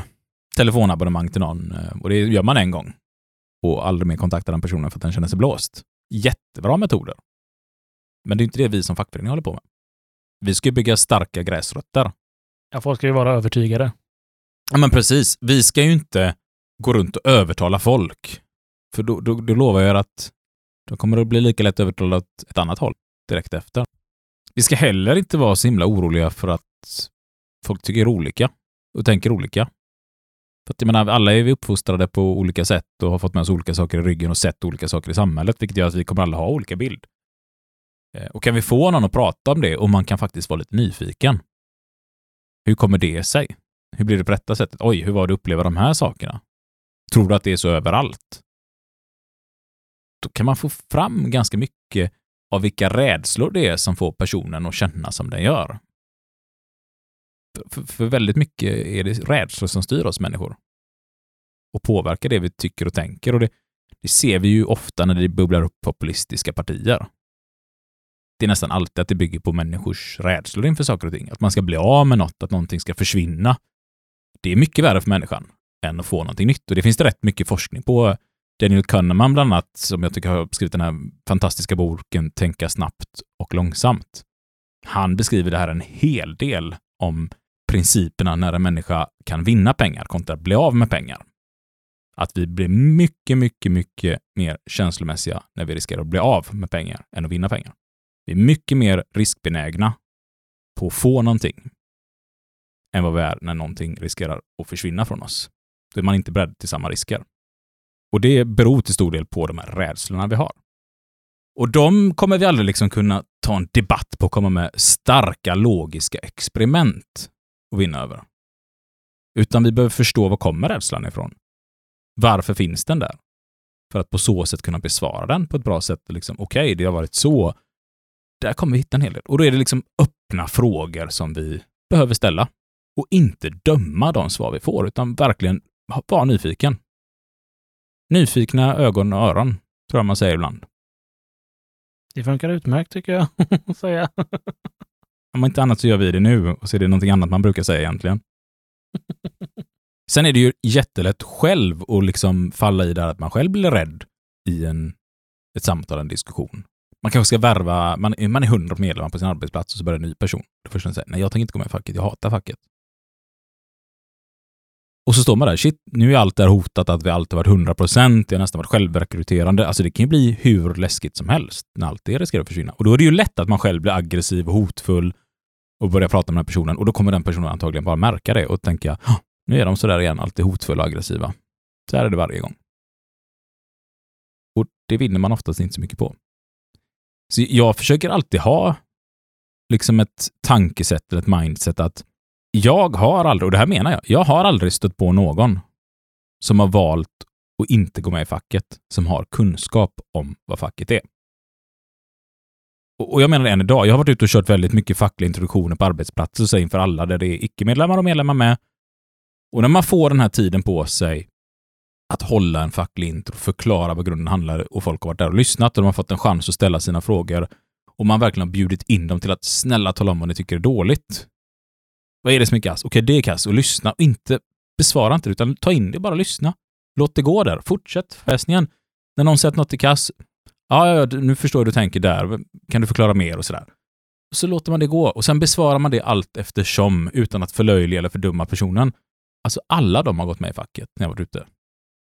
Speaker 1: telefonabonnemang till någon. Eh, och det gör man en gång. Och aldrig mer kontakta den personen för att den känner sig blåst. Jättebra metoder. Men det är inte det vi som fackförening håller på med. Vi ska bygga starka gräsrötter.
Speaker 2: Ja, folk ska ju vara övertygade.
Speaker 1: Ja, men precis. Vi ska ju inte gå runt och övertala folk. För då, då, då lovar jag att då kommer det att bli lika lätt övertalat åt ett annat håll direkt efter. Vi ska heller inte vara så himla oroliga för att folk tycker olika och tänker olika. För att jag menar, alla är vi uppfostrade på olika sätt och har fått med oss olika saker i ryggen och sett olika saker i samhället, vilket gör att vi kommer alla ha olika bild. Eh, och kan vi få någon att prata om det och man kan faktiskt vara lite nyfiken. Hur kommer det sig? Hur blir det på detta sättet? Oj, hur var det att uppleva de här sakerna? Tror du att det är så överallt? Då kan man få fram ganska mycket av vilka rädslor det är som får personen att känna som den gör. För, för väldigt mycket är det rädslor som styr oss människor och påverkar det vi tycker och tänker. Och det, det ser vi ju ofta när det bubblar upp populistiska partier det är nästan alltid att det bygger på människors rädslor inför saker och ting. Att man ska bli av med något, att någonting ska försvinna. Det är mycket värre för människan än att få någonting nytt. Och det finns det rätt mycket forskning på. Daniel Kahneman bland annat, som jag tycker har skrivit den här fantastiska boken Tänka snabbt och långsamt. Han beskriver det här en hel del om principerna när en människa kan vinna pengar kontra att bli av med pengar. Att vi blir mycket, mycket, mycket mer känslomässiga när vi riskerar att bli av med pengar än att vinna pengar. Vi är mycket mer riskbenägna på att få någonting än vad vi är när någonting riskerar att försvinna från oss. Då är man inte beredd till samma risker. Och det beror till stor del på de här rädslorna vi har. Och de kommer vi aldrig liksom kunna ta en debatt på och komma med starka logiska experiment och vinna över. Utan vi behöver förstå var kommer rädslan ifrån? Varför finns den där? För att på så sätt kunna besvara den på ett bra sätt. Liksom, Okej, okay, det har varit så. Där kommer vi hitta en hel del. Och då är det liksom öppna frågor som vi behöver ställa. Och inte döma de svar vi får, utan verkligen vara nyfiken. Nyfikna ögon och öron, tror jag man säger ibland.
Speaker 2: Det funkar utmärkt tycker jag, säga.
Speaker 1: Om inte annat så gör vi det nu och så är det någonting annat man brukar säga egentligen. Sen är det ju jättelätt själv att liksom falla i där att man själv blir rädd i en, ett samtal, en diskussion. Man kanske ska värva, man, man är hundra medlemmar på sin arbetsplats och så börjar en ny person. Då först säger nej jag tänker inte gå med i facket, jag hatar facket. Och så står man där, shit, nu är allt där hotat att vi alltid varit 100 procent, jag har nästan varit självrekryterande. Alltså det kan ju bli hur läskigt som helst när allt det riskerar att försvinna. Och då är det ju lätt att man själv blir aggressiv och hotfull och börjar prata med den personen och då kommer den personen antagligen bara märka det och tänka, nu är de sådär igen, alltid hotfulla och aggressiva. Så här är det varje gång. Och det vinner man oftast inte så mycket på. Så jag försöker alltid ha liksom ett tankesätt eller ett mindset att jag har aldrig, och det här menar jag, jag har aldrig stött på någon som har valt att inte gå med i facket, som har kunskap om vad facket är. Och jag menar det än idag. Jag har varit ute och kört väldigt mycket fackliga introduktioner på arbetsplatser inför alla där det är icke-medlemmar och medlemmar med. Och när man får den här tiden på sig att hålla en facklig intro, förklara vad grunden handlar och folk har varit där och lyssnat och de har fått en chans att ställa sina frågor och man verkligen har bjudit in dem till att snälla tala om vad ni tycker är dåligt. Vad är det som är kass? Okej, det är kass. Och lyssna. Och inte besvara inte det, utan ta in det, bara lyssna. Låt det gå där. Fortsätt föreläsningen. När någon säger att något är kass, ja, ja, nu förstår jag hur du tänker där. Kan du förklara mer och sådär. Så låter man det gå och sen besvarar man det allt eftersom utan att förlöjliga eller fördumma personen. Alltså alla de har gått med i facket när jag varit ute.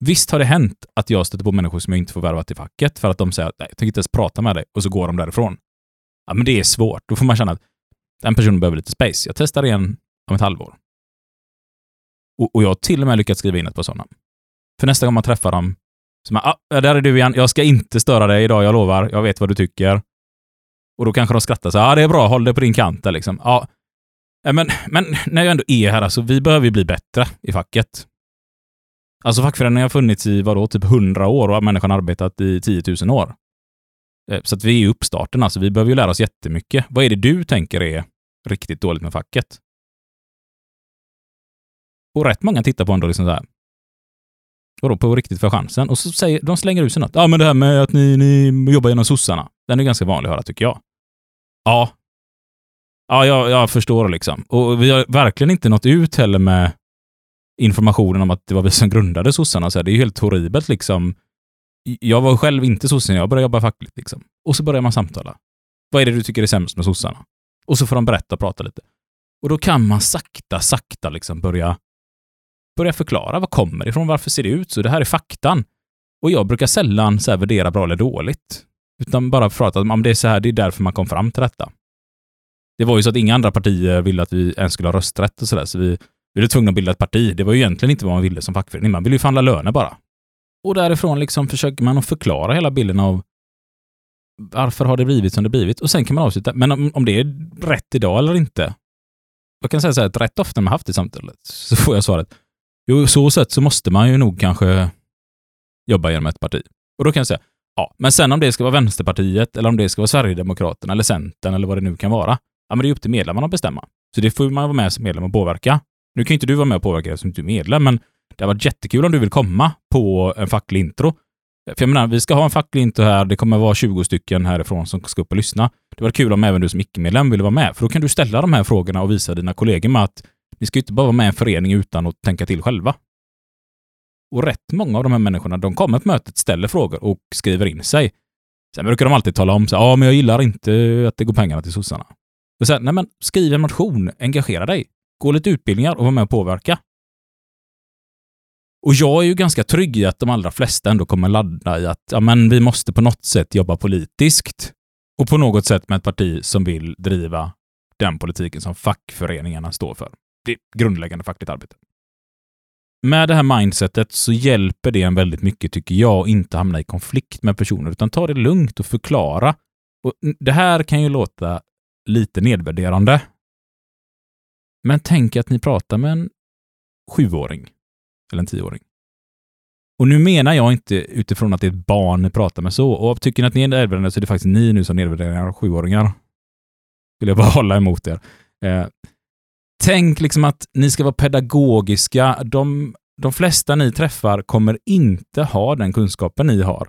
Speaker 1: Visst har det hänt att jag stöter på människor som jag inte får värva till facket för att de säger att jag tänker inte ens prata med dig och så går de därifrån. Ja, men det är svårt. Då får man känna att den personen behöver lite space. Jag testar igen om ett halvår. Och, och jag har till och med lyckats skriva in ett par sådana. För nästa gång man träffar dem, så man, ah, där är du igen, jag ska inte störa dig idag, jag lovar, jag vet vad du tycker. Och då kanske de skrattar så ja ah, det är bra, håll det på din kant där liksom. Ja, men, men när jag ändå är här, alltså, vi behöver ju bli bättre i facket. Alltså fackföreningen har funnits i vadå, typ 100 år och människan har arbetat i 10 000 år. Eh, så att vi är i uppstarten, alltså vi behöver ju lära oss jättemycket. Vad är det du tänker är riktigt dåligt med facket? Och rätt många tittar på ändå liksom så här. Vadå, på riktigt för chansen? Och så säger, de slänger ut sig något. Ja, men det här med att ni, ni jobbar genom sossarna. Den är ganska vanlig att höra, tycker jag. Ja. Ja, jag, jag förstår liksom. Och vi har verkligen inte nått ut heller med informationen om att det var vi som grundade sossarna. Så här, det är ju helt horribelt liksom. Jag var själv inte sosse när jag började jobba fackligt. Liksom. Och så börjar man samtala. Vad är det du tycker är sämst med sossarna? Och så får de berätta och prata lite. Och då kan man sakta, sakta liksom börja börja förklara vad kommer ifrån, varför ser det ut så, det här är faktan. Och jag brukar sällan så här värdera bra eller dåligt, utan bara prata om det är så här, det är därför man kom fram till detta. Det var ju så att inga andra partier ville att vi ens skulle ha rösträtt och sådär, så vi, vi tvungna att bilda ett parti. Det var ju egentligen inte vad man ville som fackförening, man ville ju förhandla löner bara. Och därifrån liksom försöker man att förklara hela bilden av varför har det blivit som det blivit? Och sen kan man avsluta, men om, om det är rätt idag eller inte? Jag kan säga så här, att rätt ofta när man haft det samtalet så får jag svaret, Jo, så sätt så måste man ju nog kanske jobba genom ett parti. Och då kan jag säga, ja, men sen om det ska vara Vänsterpartiet eller om det ska vara Sverigedemokraterna eller Centern eller vad det nu kan vara, ja, men det är upp till medlemmarna att bestämma. Så det får man vara med som medlem och påverka. Nu kan ju inte du vara med och påverka eftersom du är medlem, men det har varit jättekul om du vill komma på en facklig intro. För jag menar, vi ska ha en facklig intro här. Det kommer vara 20 stycken härifrån som ska upp och lyssna. Det var kul om även du som icke-medlem ville vara med, för då kan du ställa de här frågorna och visa dina kollegor med att ni ska ju inte bara vara med i en förening utan att tänka till själva. Och rätt många av de här människorna, de kommer på mötet, ställer frågor och skriver in sig. Sen brukar de alltid tala om så ja, men jag gillar inte att det går pengarna till sossarna. Och sen, nej men skriv en motion, engagera dig. gå lite utbildningar och var med och påverka. Och jag är ju ganska trygg i att de allra flesta ändå kommer ladda i att ja, men vi måste på något sätt jobba politiskt och på något sätt med ett parti som vill driva den politiken som fackföreningarna står för. Det är grundläggande fackligt arbete. Med det här mindsetet så hjälper det en väldigt mycket, tycker jag, att inte hamna i konflikt med personer, utan ta det lugnt och förklara. Och det här kan ju låta lite nedvärderande. Men tänk att ni pratar med en sjuåring eller en tioåring. Och nu menar jag inte utifrån att det är ett barn ni pratar med så. Och tycker ni att ni är nedvärderande så är det faktiskt ni nu som nedvärderar sjuåringar. Vill jag bara hålla emot er. Eh, tänk liksom att ni ska vara pedagogiska. De, de flesta ni träffar kommer inte ha den kunskapen ni har.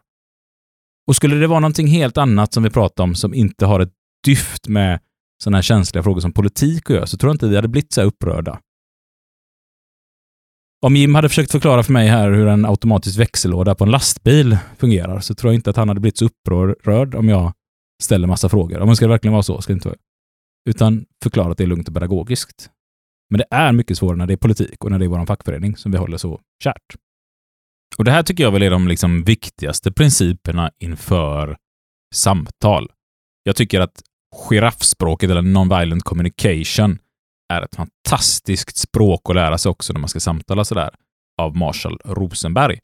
Speaker 1: Och skulle det vara någonting helt annat som vi pratar om som inte har ett dyft med sådana här känsliga frågor som politik att göra så tror jag inte vi hade blivit så här upprörda. Om Jim hade försökt förklara för mig här hur en automatisk växellåda på en lastbil fungerar så tror jag inte att han hade blivit så upprörd om jag ställer massa frågor. Om det ska verkligen vara så, ska det inte vara. Utan förklara att det är lugnt och pedagogiskt. Men det är mycket svårare när det är politik och när det är vår fackförening som vi håller så kärt. Och det här tycker jag väl är de liksom viktigaste principerna inför samtal. Jag tycker att giraffspråket eller non-violent communication är ett fantastiskt språk att lära sig också när man ska samtala sådär, av Marshall Rosenberg.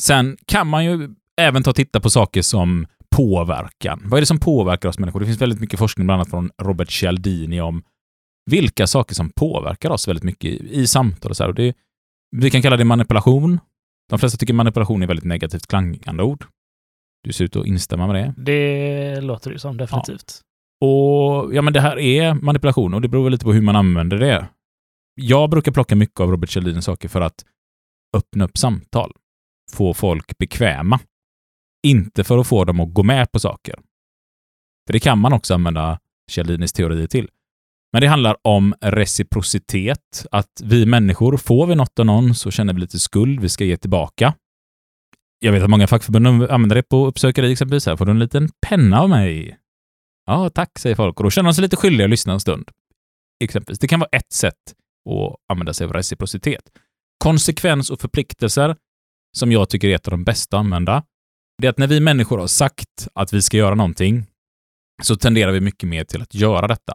Speaker 1: Sen kan man ju även ta och titta på saker som påverkan. Vad är det som påverkar oss människor? Det finns väldigt mycket forskning, bland annat från Robert Cialdini, om vilka saker som påverkar oss väldigt mycket i samtal och så här. Och det, vi kan kalla det manipulation. De flesta tycker manipulation är väldigt negativt klangande ord. Du ser ut att instämma med det.
Speaker 2: Det låter ju som, definitivt.
Speaker 1: Och ja, men det här är manipulation och det beror väl lite på hur man använder det. Jag brukar plocka mycket av Robert Kjellins saker för att öppna upp samtal, få folk bekväma. Inte för att få dem att gå med på saker. För det kan man också använda Kjellinis teorier till. Men det handlar om reciprocitet, att vi människor, får vi något av någon så känner vi lite skuld, vi ska ge tillbaka. Jag vet att många fackförbund använder det på uppsökare exempelvis. Här får du en liten penna av mig. Ja, tack, säger folk. Och då känner de sig lite skyldiga att lyssna en stund. Exempelvis. Det kan vara ett sätt att använda sig av reciprocitet. Konsekvens och förpliktelser, som jag tycker är ett av de bästa att använda, det är att när vi människor har sagt att vi ska göra någonting, så tenderar vi mycket mer till att göra detta.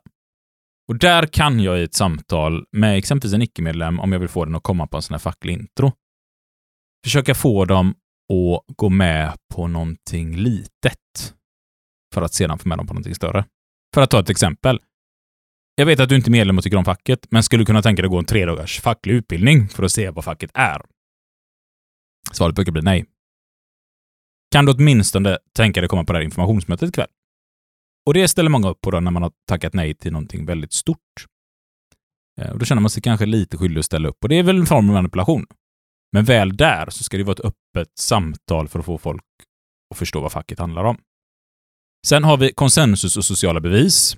Speaker 1: Och där kan jag i ett samtal med exempelvis en icke-medlem, om jag vill få den att komma på en sån här facklig intro, försöka få dem att gå med på någonting litet för att sedan få med dem på någonting större. För att ta ett exempel. Jag vet att du inte är medlem och tycker om facket, men skulle du kunna tänka dig att gå en tre dagars facklig utbildning för att se vad facket är? Svaret brukar bli nej. Kan du åtminstone tänka dig att komma på det här informationsmötet ikväll? Och det ställer många upp på då när man har tackat nej till någonting väldigt stort. Eh, och då känner man sig kanske lite skyldig att ställa upp. Och det är väl en form av manipulation. Men väl där så ska det vara ett öppet samtal för att få folk att förstå vad facket handlar om. Sen har vi konsensus och sociala bevis.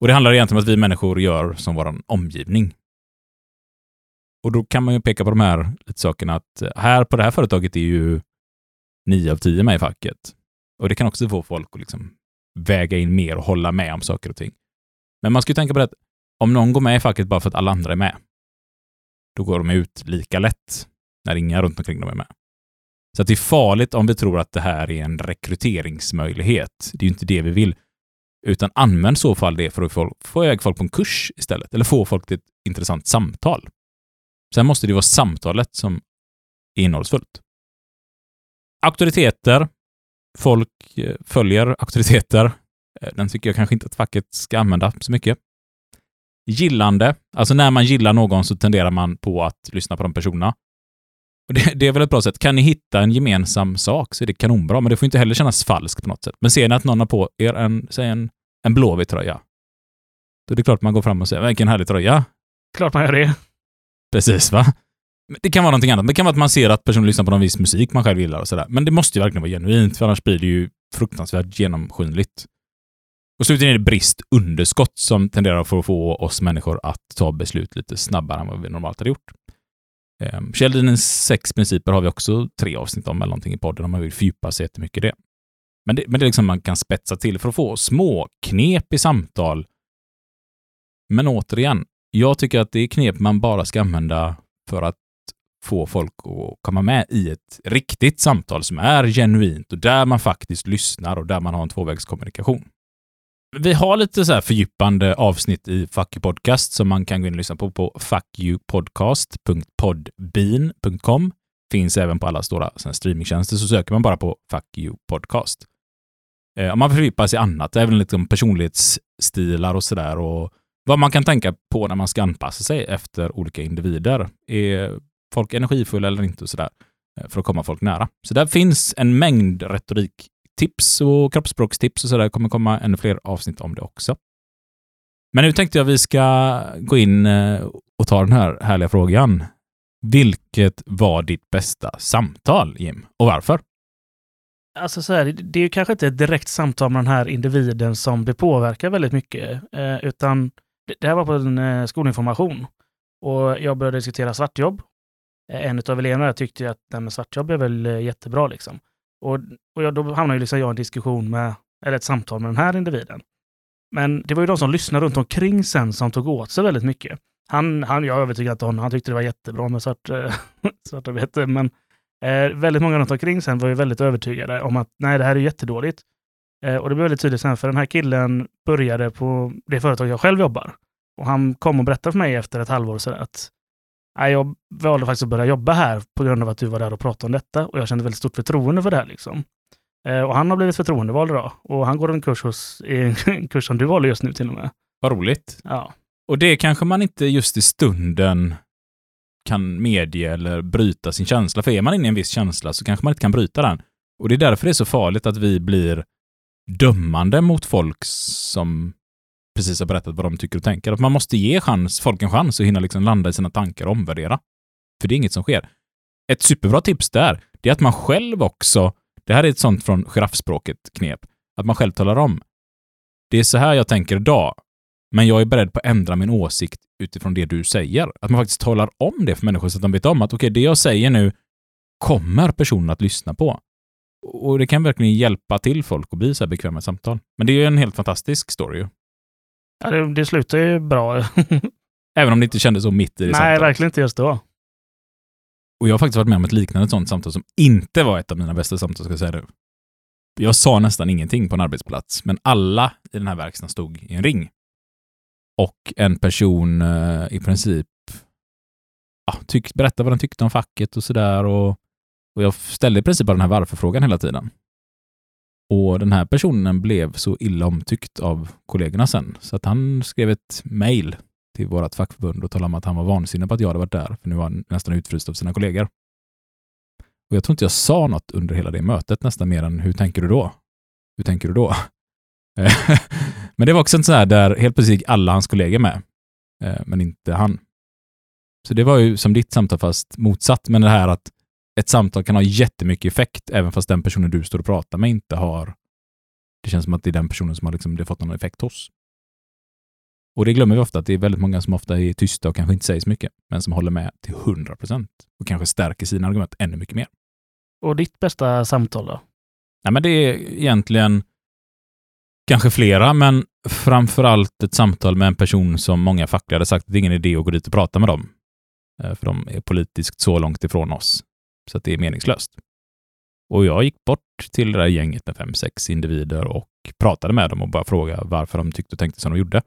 Speaker 1: Och Det handlar egentligen om att vi människor gör som vår omgivning. Och då kan man ju peka på de här lite sakerna att eh, här på det här företaget är ju nio av tio med i facket. Och det kan också få folk att liksom väga in mer och hålla med om saker och ting. Men man ska ju tänka på det att om någon går med i facket bara för att alla andra är med, då går de ut lika lätt när inga runt omkring dem är med. Så det är farligt om vi tror att det här är en rekryteringsmöjlighet. Det är ju inte det vi vill. Utan använd så fall det för att få, få iväg folk på en kurs istället. Eller få folk till ett intressant samtal. Sen måste det vara samtalet som är innehållsfullt. Auktoriteter. Folk eh, följer auktoriteter. Eh, den tycker jag kanske inte att facket ska använda så mycket. Gillande. Alltså när man gillar någon så tenderar man på att lyssna på de personerna. Och det, det, är väl ett bra sätt. Kan ni hitta en gemensam sak så är det kanonbra, men det får inte heller kännas falskt på något sätt. Men ser ni att någon har på er en, säg en, en blåvit tröja, då är det klart man går fram och säger ”vilken härlig tröja”.
Speaker 2: Klart man gör det.
Speaker 1: Precis, va? Det kan vara någonting annat. Det kan vara att man ser att personen lyssnar på någon viss musik man själv gillar och sådär. Men det måste ju verkligen vara genuint, för annars blir det ju fruktansvärt genomskinligt. Och slutligen är det brist, underskott, som tenderar att få oss människor att ta beslut lite snabbare än vad vi normalt hade gjort. Ehm, Kjelldinens sex principer har vi också tre avsnitt om eller någonting i podden om man vill fördjupa sig jättemycket i det. Men det, men det är liksom man kan spetsa till för att få små knep i samtal Men återigen, jag tycker att det är knep man bara ska använda för att få folk att komma med i ett riktigt samtal som är genuint och där man faktiskt lyssnar och där man har en tvåvägskommunikation. Vi har lite så här fördjupande avsnitt i Fuck You Podcast som man kan gå in och lyssna på på fuckyoupodcast.podbean.com. Finns även på alla stora streamingtjänster så söker man bara på Fuck You Podcast. Eh, om man fördjupar sig i annat, även liksom personlighetsstilar och sådär och vad man kan tänka på när man ska anpassa sig efter olika individer. Är folk energifulla eller inte och sådär eh, för att komma folk nära. Så där finns en mängd retoriktips och kroppsspråkstips och sådär. Det kommer komma ännu fler avsnitt om det också. Men nu tänkte jag vi ska gå in eh, och ta den här härliga frågan. Vilket var ditt bästa samtal, Jim? Och varför?
Speaker 2: Alltså så här, det är ju kanske inte ett direkt samtal med den här individen som det påverkar väldigt mycket, eh, utan det, här var på en skolinformation. Och jag började diskutera svartjobb. Eh, en av eleverna tyckte att det med svartjobb är väl eh, jättebra. Liksom. Och, och jag, då hamnade liksom jag i en diskussion med, eller ett samtal med den här individen. Men det var ju de som lyssnade runt omkring sen som tog åt sig väldigt mycket. Han, han, jag övertygade inte honom, han tyckte det var jättebra med svart, eh, svartarbete, men eh, väldigt många runt omkring sen var ju väldigt övertygade om att nej, det här är jättedåligt. Eh, och det blev väldigt tydligt sen, för den här killen började på det företag jag själv jobbar. Och han kom och berättade för mig efter ett halvår så att jag valde faktiskt att börja jobba här på grund av att du var där och pratade om detta. Och jag kände väldigt stort förtroende för det här. Liksom. Eh, och han har blivit förtroendevald idag. Och han går en kurs hos, en kurs som du valde just nu till och med.
Speaker 1: Vad roligt.
Speaker 2: Ja.
Speaker 1: Och det kanske man inte just i stunden kan medge eller bryta sin känsla. För är man inne i en viss känsla så kanske man inte kan bryta den. Och det är därför det är så farligt att vi blir dömande mot folk som precis har berättat vad de tycker och tänker. Att man måste ge chans, folk en chans att hinna liksom landa i sina tankar och omvärdera. För det är inget som sker. Ett superbra tips där, det är att man själv också, det här är ett sånt från giraffspråket knep, att man själv talar om. Det är så här jag tänker idag, men jag är beredd på att ändra min åsikt utifrån det du säger. Att man faktiskt talar om det för människor så att de vet om att okej, okay, det jag säger nu kommer personen att lyssna på. Och det kan verkligen hjälpa till folk att bli så här bekväma i samtal. Men det är ju en helt fantastisk story.
Speaker 2: Ja, det, det slutar ju bra.
Speaker 1: Även om det inte kändes så mitt i det
Speaker 2: Nej,
Speaker 1: samtalet.
Speaker 2: verkligen inte just då.
Speaker 1: Och jag har faktiskt varit med om ett liknande sånt samtal som inte var ett av mina bästa samtal, ska jag säga nu. Jag sa nästan ingenting på en arbetsplats, men alla i den här verkstaden stod i en ring. Och en person eh, i princip ja, tyck, berättade vad den tyckte om facket och sådär. Och, och jag ställde i princip bara den här varför-frågan hela tiden. Och den här personen blev så illa omtyckt av kollegorna sen, så att han skrev ett mejl till vårt fackförbund och talade om att han var vansinnig på att jag hade varit där, för nu var han nästan utfryst av sina kollegor. Och jag tror inte jag sa något under hela det mötet, nästan mer än hur tänker du då? Hur tänker du då? men det var också en sån här där helt plötsligt gick alla hans kollegor med, eh, men inte han. Så det var ju som ditt samtal fast motsatt, men det här att ett samtal kan ha jättemycket effekt även fast den personen du står och pratar med inte har... Det känns som att det är den personen som har liksom, det fått någon effekt hos. Och det glömmer vi ofta, att det är väldigt många som ofta är tysta och kanske inte säger så mycket, men som håller med till 100 procent och kanske stärker sina argument ännu mycket mer.
Speaker 2: Och ditt bästa samtal då?
Speaker 1: Nej, men det är egentligen kanske flera, men framför allt ett samtal med en person som många fackliga hade sagt att det är ingen idé att gå dit och prata med dem. Eh, för de är politiskt så långt ifrån oss så att det är meningslöst. Och jag gick bort till det där gänget med fem, sex individer och pratade med dem och bara frågade varför de tyckte och tänkte som de gjorde.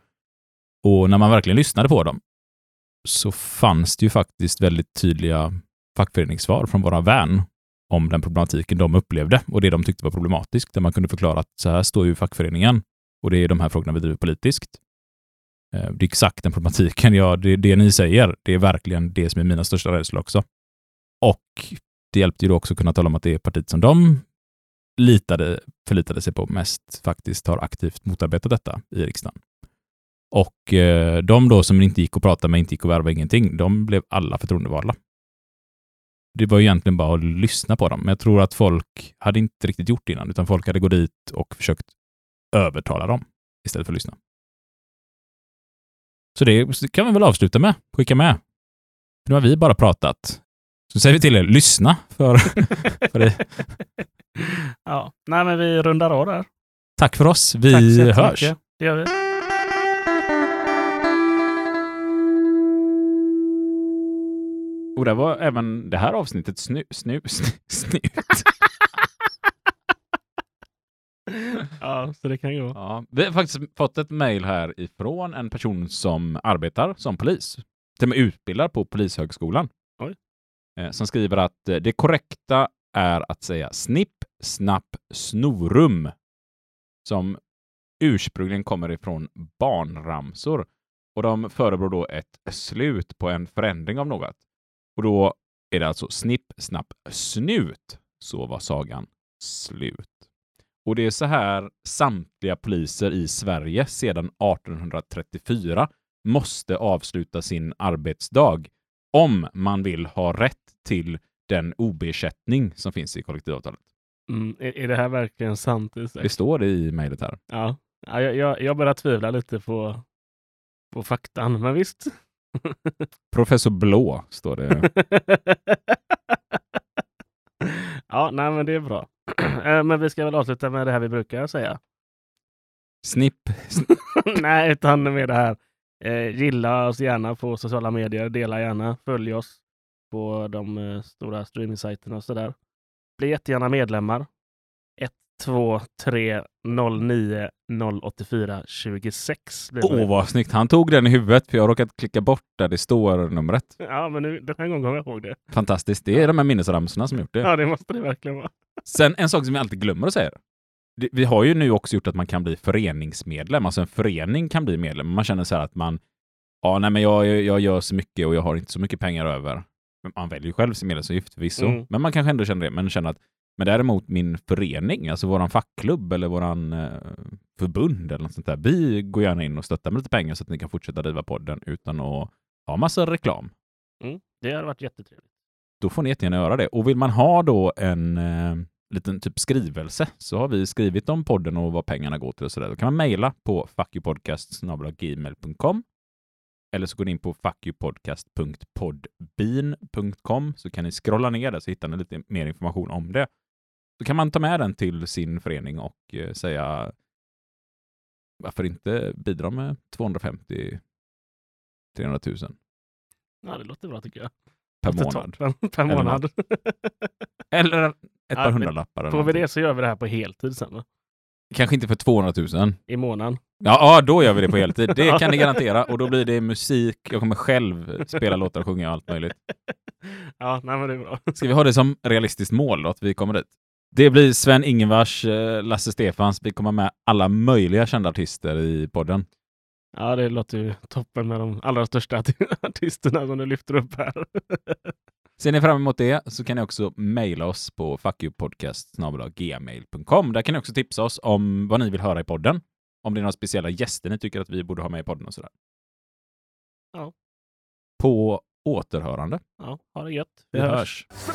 Speaker 1: Och när man verkligen lyssnade på dem så fanns det ju faktiskt väldigt tydliga fackföreningssvar från våra vän om den problematiken de upplevde och det de tyckte var problematiskt, där man kunde förklara att så här står ju fackföreningen och det är de här frågorna vi driver politiskt. Eh, det är exakt den problematiken, ja, det, det ni säger, det är verkligen det som är mina största rädslor också. Och det hjälpte ju då också att kunna tala om att det är partiet som de litade, förlitade sig på mest faktiskt har aktivt motarbetat detta i riksdagen. Och eh, de då som inte gick att prata med, inte gick att värva ingenting, de blev alla förtroendevalda. Det var egentligen bara att lyssna på dem, men jag tror att folk hade inte riktigt gjort det innan, utan folk hade gått dit och försökt övertala dem istället för att lyssna. Så det kan vi väl avsluta med, skicka med. Nu har vi bara pratat. Så säger vi till er, lyssna för, för det.
Speaker 2: Ja, nej men vi rundar av där.
Speaker 1: Tack för oss. Vi
Speaker 2: Tack
Speaker 1: hörs. Mycket.
Speaker 2: Det gör vi.
Speaker 1: Och där var även det här avsnittet snu, snu, snu, snut.
Speaker 2: ja, så det kan gå.
Speaker 1: Ja, vi har faktiskt fått ett mejl här ifrån en person som arbetar som polis. Till och med utbildar på Polishögskolan.
Speaker 2: Oj.
Speaker 1: Eh, som skriver att eh, det korrekta är att säga snipp, snapp, snorum. Som ursprungligen kommer ifrån barnramsor. Och de förebrår då ett slut på en förändring av något. Och då är det alltså snipp, snapp, snut. Så var sagan slut. Och det är så här samtliga poliser i Sverige sedan 1834 måste avsluta sin arbetsdag om man vill ha rätt till den OB-ersättning som finns i kollektivavtalet.
Speaker 2: Mm, är, är det här verkligen sant? Isak?
Speaker 1: Det står det i mejlet här.
Speaker 2: Ja, ja jag, jag, börjar tvivla lite på, på faktan, men visst.
Speaker 1: Professor Blå står det.
Speaker 2: ja, nej, men det är bra. Eh, men vi ska väl avsluta med det här vi brukar säga.
Speaker 1: Snipp.
Speaker 2: nej, utan med det här. Eh, gilla oss gärna på sociala medier, dela gärna, följ oss på de eh, stora streamingsajterna och sådär. Bli jättegärna medlemmar. 1, 2, 3, 09 084 26. blir
Speaker 1: Åh,
Speaker 2: det.
Speaker 1: vad snyggt. Han tog den i huvudet för jag har råkat klicka bort där det står numret.
Speaker 2: Ja, men nu, den här gången kommer jag ihåg det.
Speaker 1: Fantastiskt. Det är de här minnesramsorna som gjort det.
Speaker 2: Ja, det måste det verkligen vara.
Speaker 1: Sen en sak som jag alltid glömmer att säga. Vi har ju nu också gjort att man kan bli föreningsmedlem. Alltså en förening kan bli medlem. Man känner så här att man, ja, nej, men jag, jag gör så mycket och jag har inte så mycket pengar över. Man väljer ju själv sin medlemsavgift förvisso,
Speaker 2: Mm.
Speaker 1: men man kanske ändå känner det. Men känner att, men däremot min förening, alltså våran fackklubb eller våran eh, förbund eller något sånt där. Vi går gärna in och stöttar med lite pengar så att ni kan fortsätta driva podden utan att ha massa reklam.
Speaker 2: Mm, det har varit jättetrevligt.
Speaker 1: då får ni jättegärna göra det. Och vill man ha då en eh, liten typ skrivelse så har vi skrivit om podden och vad pengarna går till och sådär. Då kan man mejla på fuckyoupodcast.gmail.com eller så går ni in på fuckyoupodcast.podbean.com så kan ni scrolla ner där så hittar ni lite mer information om det. Så kan man ta med den till sin förening och eh, säga varför inte bidra med 250 300 000
Speaker 2: Ja, det låter bra tycker jag.
Speaker 1: per månad.
Speaker 2: Per månad.
Speaker 1: Eller ett par hundralappar.
Speaker 2: Får vi det så gör vi det här på heltid sen va?
Speaker 1: Kanske inte för 200 000.
Speaker 2: I månaden.
Speaker 1: Ja, ja, då gör vi det på heltid. Det kan ni garantera. Och då blir det musik. Jag kommer själv spela låtar och sjunga och allt möjligt.
Speaker 2: Ja, nej men det är bra.
Speaker 1: Ska vi ha det som realistiskt mål då, att vi kommer dit? Det blir Sven Ingvars, eh, Lasse Stefans. Vi kommer med alla möjliga kända artister i podden.
Speaker 2: Ja, det låter ju toppen med de allra största arti- artisterna som du lyfter upp här.
Speaker 1: Ser ni fram emot det så kan ni också mejla oss på fuckyoupodcast.gmail.com. Där kan ni också tipsa oss om vad ni vill höra i podden. Om det är några speciella gäster ni tycker att vi borde ha med i podden och sådär.
Speaker 2: Ja.
Speaker 1: På återhörande.
Speaker 2: Ja, ha det gött.
Speaker 1: Vi,
Speaker 4: vi hörs. hörs.